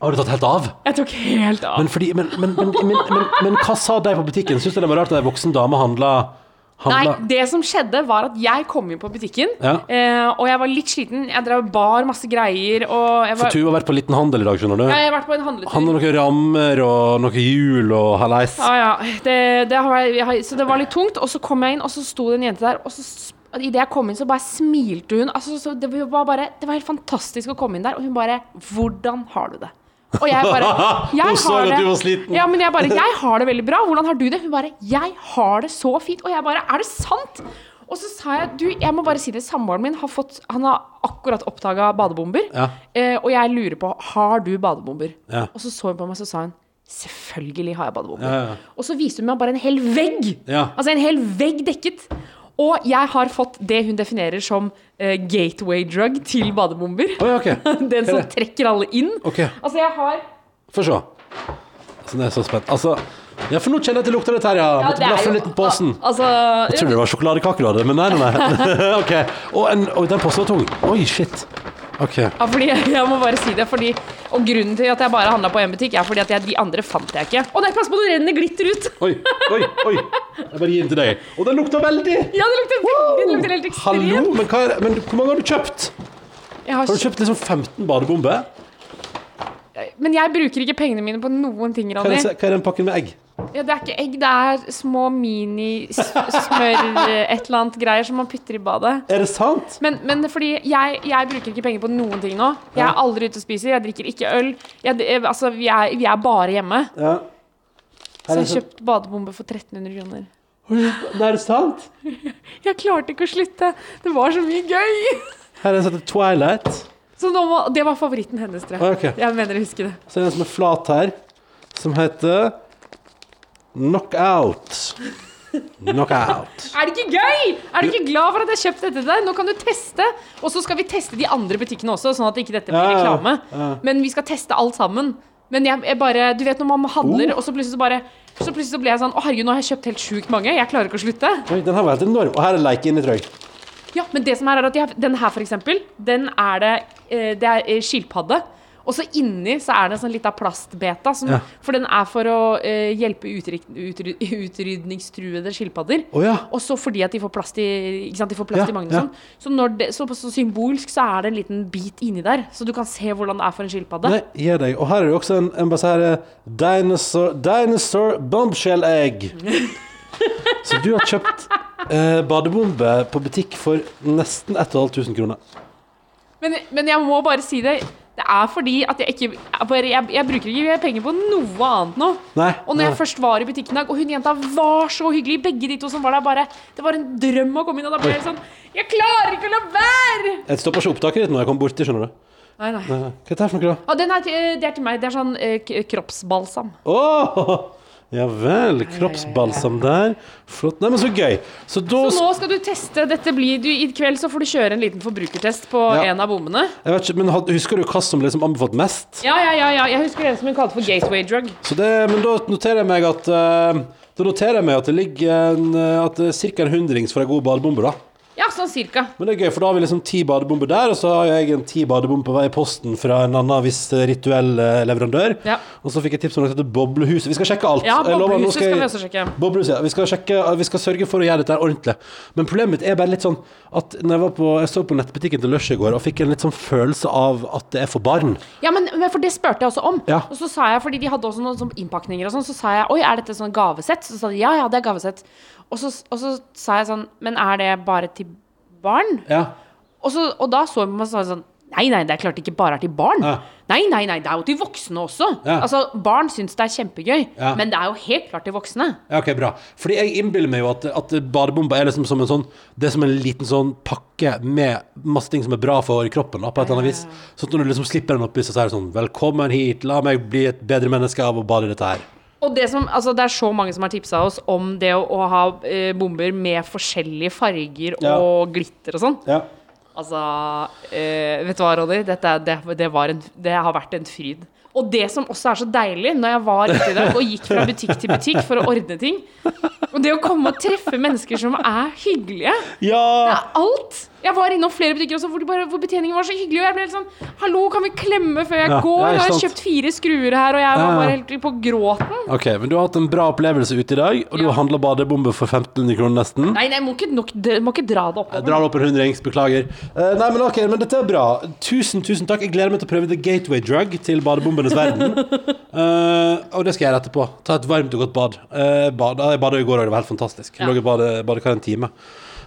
Har du tatt helt av? Jeg tok helt av. Men, fordi, men, men, men, men, men, men hva sa de på butikken? Syns du det var rart at ei voksen dame handla, Nei, handla det som skjedde var at jeg kom inn på butikken, Ja. eh, og jeg var litt sliten. Jeg drev bar masse greier, og jeg For du har vært på en liten handel i dag, skjønner du. Ja, jeg har vært på en handletur. Handla noen rammer og noen hjul og hallais. Ja, ja. Det, det har, jeg så det var litt tungt. Og så kom jeg inn, og så sto det en jente der, og så Idet jeg kom inn, så bare smilte hun. Altså, så det, var bare, det var helt fantastisk å komme inn der, og hun bare 'Hvordan har du det?' Og jeg bare jeg har det- sliten. Ja, men jeg bare 'Jeg har det veldig bra. Hvordan har du det?' Hun bare 'Jeg har det så fint.' Og jeg bare 'Er det sant?' Og så sa jeg du, jeg må bare si det, samboeren min har fått Han har akkurat oppdaga badebomber. Ja. Eh, og jeg lurer på Har du badebomber. Ja. Og så så hun på meg, så sa hun Selvfølgelig har jeg badebomber. Ja. Og så viste hun meg bare en hel vegg. Ja. Altså en hel vegg dekket. Og jeg har fått det hun definerer som uh, gateway drug til badebomber. Oh, ja, okay. Den som er trekker alle inn. Okay. Altså, jeg har Få se. Altså, det er så spent. Altså, ja, for nå kjenner jeg at det lukter litt her, ja. Måtte det er blaffe litt i posen. Altså Jeg trodde det var sjokoladekake du hadde, men nei, nei. nei. ok. Og, en, og den posen var tung. Oi, shit. Ok. Ja, fordi jeg må bare si det, fordi Og grunnen til at jeg bare handla på én butikk, er fordi at jeg, de andre fant jeg ikke. Å nei, pass på, det renner glitter ut! Oi, oi, oi. Jeg bare gir den til deg. Og den lukter veldig. Ja, det lukter veldig, den lukter helt ekstremt. Hallo, men, er, men hvor mange har du kjøpt? Har, Har du kjøpt liksom 15 badebomber? Men jeg bruker ikke pengene mine på noen ting, Ronny. hva er den pakken med egg? Ja, det er ikke egg, det er små mini-smør et eller annet greier som man putter i badet. Er det sant? Men, men fordi jeg, jeg bruker ikke penger på noen ting nå. Jeg er aldri ute og spiser, jeg drikker ikke øl. Jeg, altså, vi er, vi er bare hjemme. Ja. Så jeg har kjøpt badebombe for 1300 kroner. Det er det sant? Jeg klarte ikke å slutte. Det var så mye gøy. Her er en som Twilight. Så må, det var favoritten hennes, tror jeg. Okay. Jeg mener jeg husker det. Så er det en som er flat her, som heter Knockout. Knockout. Er det ikke gøy? Er du ikke glad for at jeg har kjøpt dette til deg? Nå kan du teste. Og så skal vi teste de andre butikkene også, sånn at ikke dette blir Ja, ja, reklame. ja. Men vi skal teste alt sammen. Men jeg, jeg bare Du vet når man handler, Oh. og så plutselig så bare Så plutselig så ble jeg sånn Å, herregud, nå har jeg kjøpt helt sjukt mange. Jeg klarer ikke å slutte. Oi, den har vært enorm. Og her er leik inni, jeg. Ja, men det som er, er at jeg, den her, for eksempel, den er det eh, Det er eh, skilpadde. Og så inni så er det en sånn lita plastbeta, som, Ja. for den er for å eh, hjelpe utryk, utry, utrydningstruede skilpadder. Oh, ja. Og så fordi at de får plast i, de får plast Ja, i ja. sånn. Så, det, så, så symbolsk så er det en liten bit inni der, så du kan se hvordan det er for en skilpadde. Nei, gi deg. Og her er det også en, en her eh, Dinosaur, dinosaur bombshell egg. Så du har kjøpt eh, badebombe på butikk for nesten 1500 kroner. Men, men jeg må bare si det. Det er fordi at jeg ikke jeg, jeg, bruker ikke penger på noe annet nå. Nei. Og når jeg først var i butikken i dag, og hun jenta var så hyggelig, begge de to som var der, bare Det var en drøm å komme inn, og da ble jeg sånn Jeg klarer ikke å la være! Jeg stopper ikke opptaket ditt når jeg kommer borti, skjønner du. Nei, nei. Nei, nei. Hva er dette her for noe, da? Ah, den er, til- det er til meg. Det er sånn eh, kroppsbalsam. Åh! Ja vel. Kroppsbalsam der. Flott. Nei, men så gøy. Så da Så nå skal du teste dette blir du, I kveld så får du kjøre en liten forbrukertest på Ja. en av bommene. Jeg vet ikke, men Husker du hva som liksom anbefalt mest? Ja, ja, ja, ja. Jeg husker den som hun kalte for gateway drug. Så det, men da noterer jeg meg at uh, Da noterer jeg meg at det ligger en, eh, At ca. en hundrings for ei god ballbombe, da. Ja, sånn cirka. Men det er gøy, for da har vi liksom ti badebomber der, og så har jeg en ti badebomber på vei i posten fra en annen viss rituell eh, leverandør. Ja. Og så fikk jeg tips om noe som heter Boblehuset. Vi skal sjekke alt. Ja, Jeg lover, nå Boblehuset skal vi også sjekke. Boblehuset, ja. Vi skal, sjekke, vi skal sørge for å gjøre dette her ordentlig. Men problemet mitt er bare litt sånn at når jeg var på Jeg så på nettbutikken til Lush i går og fikk en litt sånn følelse av at det er for barn. Ja, men, men for det spurte jeg også om. Ja. Og så sa jeg, fordi de hadde også noen sånn innpakninger og sånn, så sa jeg oi, er dette sånn gavesett? Så sa de ja, ja, det er gavesett. Og så, og så sa jeg sånn, men er det bare til barn? Ja. Og, så, og da så man sånn Nei, nei, det er klart ikke bare er til barn. Ja. Nei, nei, nei, det er jo til voksne også. Ja. Altså, Barn syns det er kjempegøy, Ja. men det er jo helt klart til voksne. Ja, ok, bra. Fordi jeg innbiller meg jo at, at badebomba er liksom som en sånn Det er som en liten sånn pakke med masse ting som er bra for kroppen, da, på et eller annet vis. Sånn at når du liksom slipper den oppi, så er det sånn Velkommen hit, la meg bli et bedre menneske av å bade i dette her. Og det, som, altså, det er så mange som har tipsa oss om det å, å ha eh, bomber med forskjellige farger Ja. og glitter og sånn. Ja. Altså, eh, vet du hva, Ronny? Dette, det, det, var en, det har vært en fryd. Og det som også er så deilig, når jeg var ute i dag og gikk fra butikk til butikk for å ordne ting Og det å komme og treffe mennesker som er hyggelige Det er alt! Jeg var innom flere butikker også hvor, bare, hvor betjeningen var så hyggelig, og jeg ble helt sånn Hallo, kan vi klemme før jeg Ja, går? Jeg har kjøpt fire skruer her, og jeg var bare helt på gråten. Ok, men du har hatt en bra opplevelse ute i dag, og du har handla badebombe for 1500 kroner nesten. Nei, nei, må ikke, nok, må ikke dra det Jeg oppover. det opp en hundrings, beklager. Uh, nei, men ok, men dette er bra. Tusen, tusen takk. Jeg gleder meg til å prøve the gateway drug til badebombenes verden. Uh, og det skal jeg gjøre etterpå. Ta et varmt og godt bad. Uh, bad. Jeg bada i går, og det var helt fantastisk. Jeg Ja. lå i bade- badekar en time.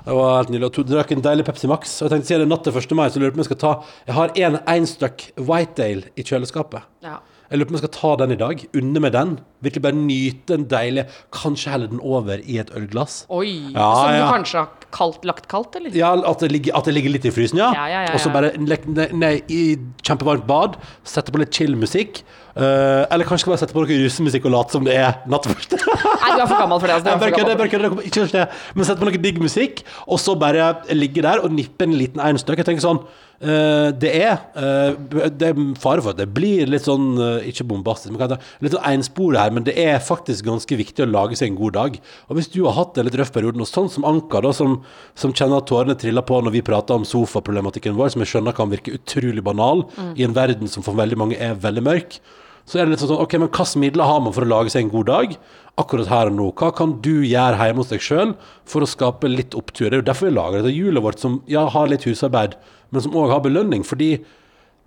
Det var helt nydelig. Og drakk en deilig Pepsi Max. Og jeg tenkte siden det er natt til 1. mai, så lurer jeg på om jeg skal ta Jeg har en einstøkk Whitedale i kjøleskapet. Ja. Jeg lurer på om jeg skal ta den i dag. Unne meg den. Virkelig bare nyte den deilige Kanskje helle den over i et ølglass. Oi. Ja, som ja. du kanskje har kaldt, lagt kaldt, eller? Ja, at det, ligger, at det ligger litt i frysen, ja. Ja, ja, ja, Og så bare lek- ne- ned i kjempevarmt bad, sette på litt chill musikk. Uh, eller kanskje bare sette på noe rusmusikk og late som det er natt. Nei, du er for gammel for det. Altså. For gammel. det kommer ikke til. Men sette på noe digg musikk, og så bare ligge der og nippe en liten einstøk. Jeg tenker sånn Det er eh, Det er fare for at det blir litt sånn eh, Ikke bombastisk, men litt sånn enspore her, men det er faktisk ganske viktig å lage seg en god dag. Og hvis du har hatt en litt røff periode, og sånn som Anka, da, som, som kjenner at tårene triller på når vi prater om sofaproblematikken vår, som jeg skjønner kan virke utrolig banal i en verden som for veldig mange er veldig mørk, så er det litt sånn OK, men hvilke midler har man for å lage seg en god dag? Akkurat her og nå. Hva kan du gjøre hjemme hos deg sjøl for å skape litt opptur? Det er jo derfor vi lager dette hjulet vårt, som ja, har litt husarbeid, men som òg har belønning. Fordi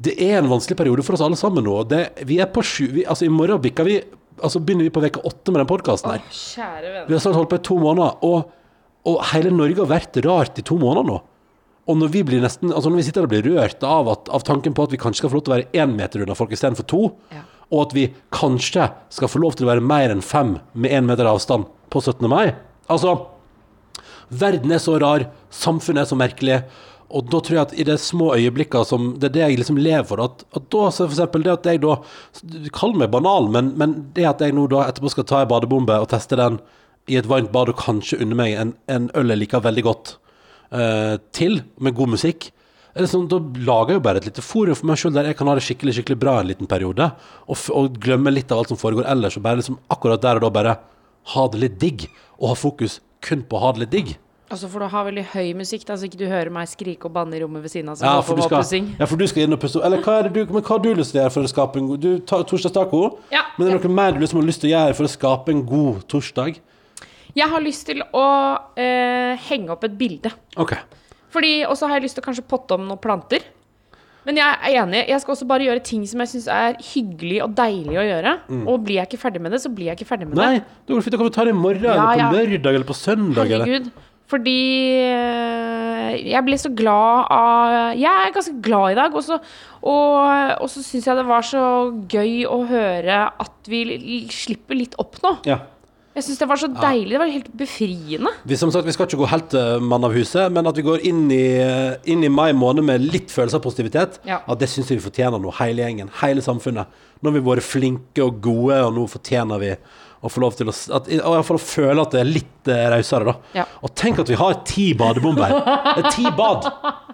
det er en vanskelig periode for oss alle sammen nå. Det, vi er på sju vi, Altså, i morgen bikker vi Altså begynner vi på uke åtte med den podkasten her. Vi har snart holdt på i to måneder, og, og hele Norge har vært rart i to måneder nå. Og når vi blir nesten Altså når vi sitter og blir rørt av, at, av tanken på at vi kanskje skal få lov til å være én meter unna folk istedenfor to, Ja. Og at vi kanskje skal få lov til å være mer enn fem med én meter avstand på 17. mai Altså Verden er så rar, samfunnet er så merkelig. Og da tror jeg at i de små øyeblikkene som Det er det jeg liksom lever for. At, at da, så for eksempel det at jeg da Kall meg banal, men, men det at jeg nå da etterpå skal ta en badebombe og teste den i et varmt bad og kanskje unne meg en, en øl jeg liker veldig godt uh, til, med god musikk sånn, Da lager jeg jo bare et lite forum for meg sjøl der jeg kan ha det skikkelig skikkelig bra en liten periode. Og, og glemme litt av alt som foregår ellers, og bare liksom akkurat der og da bare ha det litt digg. Og ha fokus kun på å ha det litt digg. Og så får du ha veldig høy musikk, da, så ikke du hører meg skrike og banne i rommet ved siden av. Ja, for skal, ja, for du skal inn og pusse Eller hva det du, men hva har du lyst til å gjøre for å skape en god du, ta, Torsdagstaco? Ja. Men er det noe mer du liksom har lyst til å gjøre for å skape en god torsdag? Jeg har lyst til å eh, henge opp et bilde. OK. Fordi, Og så har jeg lyst til å kanskje potte om noen planter. Men jeg er enig. Jeg skal også bare gjøre ting som jeg syns er hyggelig og deilig å gjøre. Og blir jeg ikke ferdig med det, så blir jeg ikke ferdig med det Nei, det. går fint. Da kan ta det i morgen, Ja, eller på ja. lørdag, eller på søndag. Eller. Fordi eh, jeg ble så glad av Jeg er ganske glad i dag. Og så, og, og så syns jeg det var så gøy å høre at vi slipper litt opp nå. Ja. Jeg syns det var så deilig. Det var helt befriende. Vi, som sagt, vi skal ikke gå helt til mann av huset, men at vi går inn i, inn i mai måned med litt følelse av positivitet, Ja. at det syns vi fortjener nå, hele gjengen, hele samfunnet. Nå har vi vært flinke og gode, og nå fortjener vi å få lov til å at, å, å føle at det er litt eh, rausere, da. Ja. Og tenk at vi har ti badebomber. Det er ti bad.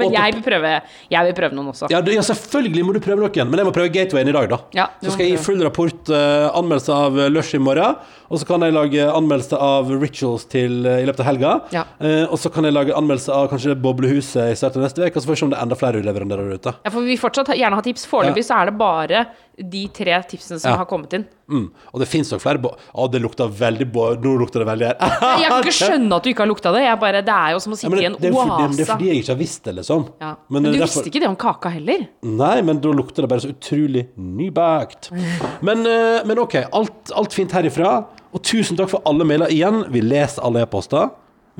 Men jeg vil prøve, jeg vil prøve noen også. Ja, det, ja, selvfølgelig må du prøve noen, men jeg må prøve Gatewayen i dag, da. Ja, så skal jeg gi full rapport, uh, anmeldelse av eh, Lush i morgen, og så kan jeg lage anmeldelse av Rituals til, eh, i løpet av helga. Ja. Eh, og så kan jeg lage anmeldelse av kanskje Boblehuset i starten av neste uke, og så får vi se om det er enda flere leverandører ute. Ja, for vi fortsatt gjerne ha tips. Foreløpig så er det bare de tre tipsene som Ja. har kommet inn. Mm. Og det fins nok flere Å, det lukter veldig Nå lukter det veldig her. Jeg kan ikke skjønne at du ikke har lukta det. Bare, det er jo som å Ja, sitte i en det, fordi, det er fordi jeg ikke har visst det, liksom. Ja. Men Men, du derfor... visste ikke det om kaka heller? Nei, men da lukter det bare så utrolig nybakt. Men, eh, men OK, alt, alt fint herifra. Og tusen takk for alle mailer igjen. Vi leser alle e-poster.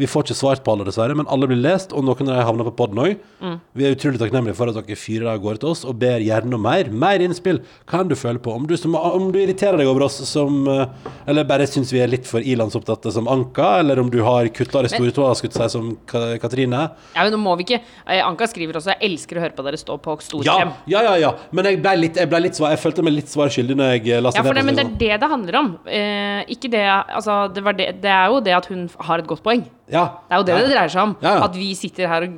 Vi får ikke svart på alle, dessverre, men alle blir lest, og noen av dem havner på poden òg. Mm. Vi er utrolig takknemlige for at dere fyrer av gårde til oss, og ber gjerne om mer. Mer innspill. Hva enn du føler på. Om du, som, om du irriterer deg over oss som eh, Eller bare syns vi er litt for ilandsopptatte som Anka, eller om du har kutta i stortåa, skulle jeg si, som Katrine. Ja, men nå må vi ikke eh, Anka skriver også 'Jeg elsker å høre på dere stå på Ja, storkrem'. ja, ja, ja. Men jeg ble litt, jeg, ble litt svar, jeg følte meg litt svar skyldig når jeg eh, lastet Ja, det, ned men det er det det handler om. Eh, ikke det Altså, det, var det, det er jo det at hun har et godt poeng. Ja. Det er jo det ja. det dreier seg om. Ja, ja. At vi sitter her og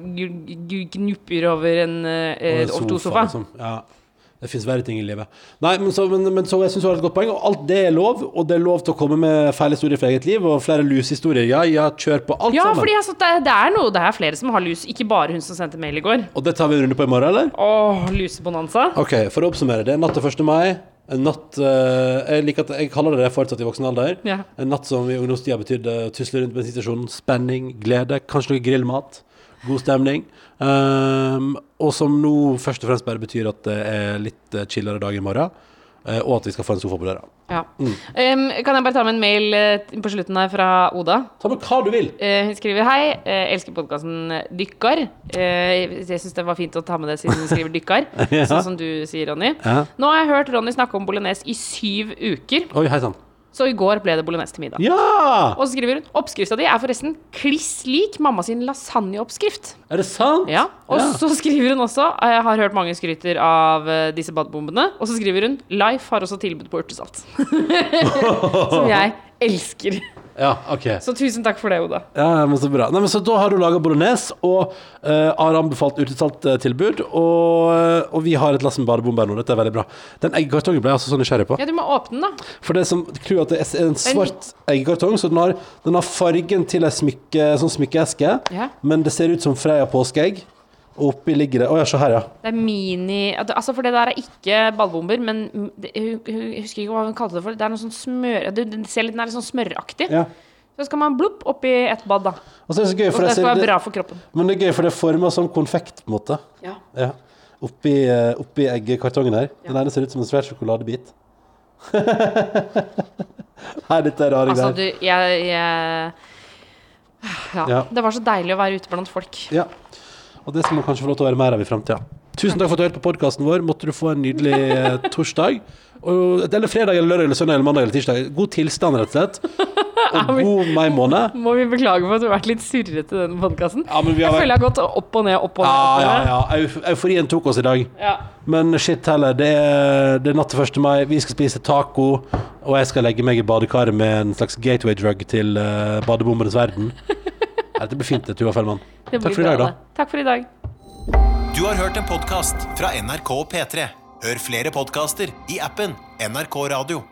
gnupper over en eh, over to sofa. liksom. Ja. Det fins verre ting i livet. Nei, men så, men, men så jeg syns du har et godt poeng, og alt det er lov. Og det er lov til å komme med feil historier fra eget liv, og flere lushistorier. Ja, ja, kjør på alt Ja, sammen. fordi altså, det, det er noe Det er flere som har lus, ikke bare hun som sendte mail i går. Og det tar vi en runde på i morgen, eller? Åh, lusebonanza. OK, for å oppsummere. Det er natt til 1. mai. En natt eh, Jeg liker at jeg kaller det det fortsatt i voksen alder. Ja. En natt som i ungdomstida betydde tusle rundt bensinstasjonen, spenning, glede, kanskje noe grillmat, god stemning. Um, og som nå først og fremst bare betyr at det er litt eh, chillere dag i morgen, og at vi skal få en sofa på døra. Ja. Em, kan jeg bare ta med en mail uh, på slutten her fra Oda? Ta med hva du vil. Uh, hun skriver hei, uh, elsker podkasten Dykkar. Eh, jeg syns det var fint å ta med det siden hun skriver Dykkar. Ja. Sånn som du sier, Ronny. Ja. Nå har jeg hørt Ronny snakke om bolognese i syv uker, Oi, hei sann. Så i går ble det bolognese til middag. Ja! Og så skriver hun oppskrifta di er forresten kliss lik mamma sin lasagneoppskrift. Er det sant? Ja, Og Ja. så skriver hun også Jeg har hørt mange skryter av eh, disse badebombene. Og så skriver hun Life har også tilbud på urtesalt. Som jeg elsker. Ja, ok. Så tusen takk for det, Oda. Ja, men så bra. Nei, men så da har du laga bolognese og eh, har anbefalt utesalttilbud. Og, tilbud. og vi har et lass med badebomber nå. Dette er veldig bra. Den eggekartongen ble jeg altså så nysgjerrig på. Ja, du må åpne den, da. For det som tror at det er en svart eggekartong, så den har, den har fargen til ei smykke, sånn smykkeeske. Ja. Men det ser ut som Freia påskeegg. Oppi ligger det Å ja, se her, ja. Det er mini Altså, for det der er ikke ballbomber, men det, hun, hun husker ikke hva hun kalte det for. Det er noe sånn smør... Du, det ser litt, den er litt sånn smøraktig. ja. Så skal man blopp oppi et bad, da. Og så er det så gøy, Og for det det, skal være bra for kroppen. men det er gøy, for det er forma som konfekt, på en måte. Ja. Ja. Oppi, eh, oppi eggekartongen her. Den ene ser ut som en svær sjokoladebit. Nei, dette er rare Altså, greier. du Jeg, jeg ja. Ja. Det var så deilig å være ute blant folk. Ja. Og det skal man kanskje få lov til å være mer av i framtida. Tusen takk for at du hørte på podkasten vår. Måtte du få en nydelig eh, torsdag. Og, eller fredag, eller lørdag, eller søndag, eller mandag eller tirsdag. God tilstand, rett og slett. Og god mai-måned. Må vi beklage for at du har vært litt surrete i denne podkasten? Ja, Jeg føler jeg har gått opp og ned, opp og ned. ja, ja, ja. Euforien tok oss i dag. Ja. Men shit heller, det er, det er natt til 1. mai. Vi skal spise taco. Og jeg skal legge meg i badekaret med en slags gateway drug til uh, badebombenes verden. Dette blir fint, Tuva Fellmann. Takk for i dag, da. Takk for i dag. Du har hørt en podkast fra NRK P3. Hør flere podkaster i appen NRK Radio.